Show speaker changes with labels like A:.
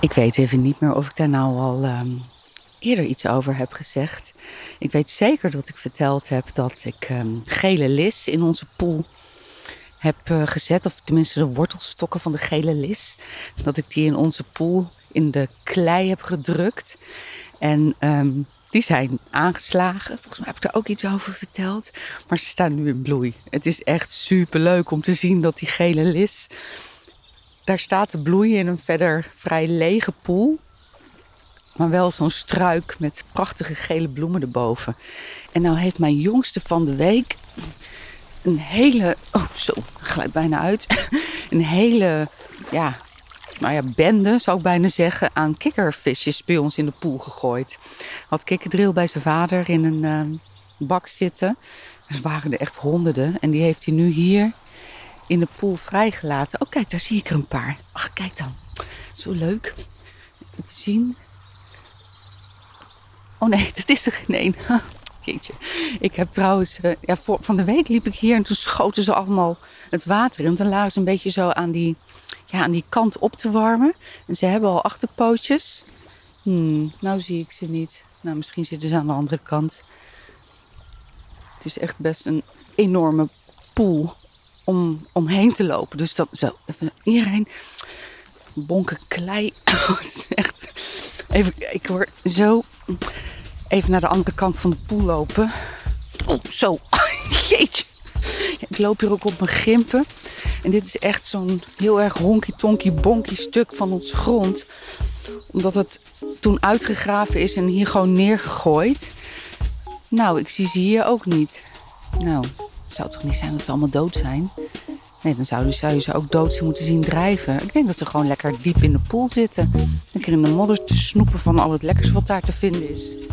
A: Ik weet even niet meer of ik daar nou al ehm, eerder iets over heb gezegd. Ik weet zeker dat ik verteld heb dat ik ehm, gele lis in onze poel heb eh, gezet. Of tenminste de wortelstokken van de gele lis. Dat ik die in onze poel in de klei heb gedrukt. En ehm, die zijn aangeslagen. Volgens mij heb ik er ook iets over verteld. Maar ze staan nu in bloei. Het is echt super leuk om te zien dat die gele lis daar staat te bloeien in een verder vrij lege poel. Maar wel zo'n struik met prachtige gele bloemen erboven. En nou heeft mijn jongste van de week een hele. Oh, zo, glijdt bijna uit. Een hele. Ja, nou ja, bende zou ik bijna zeggen. aan kikkervisjes bij ons in de poel gegooid. Had kikkerdril bij zijn vader in een uh, bak zitten. Er waren er echt honderden. En die heeft hij nu hier in de pool vrijgelaten. Oh, kijk, daar zie ik er een paar. Ach, kijk dan. Zo leuk. Even zien. Oh nee, dat is er geen één. Jeetje. Ik heb trouwens, uh, ja, voor, van de week liep ik hier en toen schoten ze allemaal het water in. Want dan lagen ze een beetje zo aan die, ja, aan die kant op te warmen. En ze hebben al achterpootjes. Hmm, nou zie ik ze niet. Nou, misschien zitten ze aan de andere kant. Het is echt best een enorme pool om omheen te lopen. Dus dat zo, even iedereen bonken klei. echt, even, ik word zo even naar de andere kant van de poel lopen. Oh, zo. Jeetje. Ik loop hier ook op mijn grimpen. En dit is echt zo'n heel erg honky-tonky-bonky stuk van ons grond. Omdat het toen uitgegraven is en hier gewoon neergegooid. Nou, ik zie ze hier ook niet. Nou, zou toch niet zijn dat ze allemaal dood zijn? Nee, dan zou, je ze ook dood moeten zien drijven. Ik denk dat ze gewoon lekker diep in de pool zitten. Lekker in de modder te snoepen van al het lekkers wat daar te vinden is.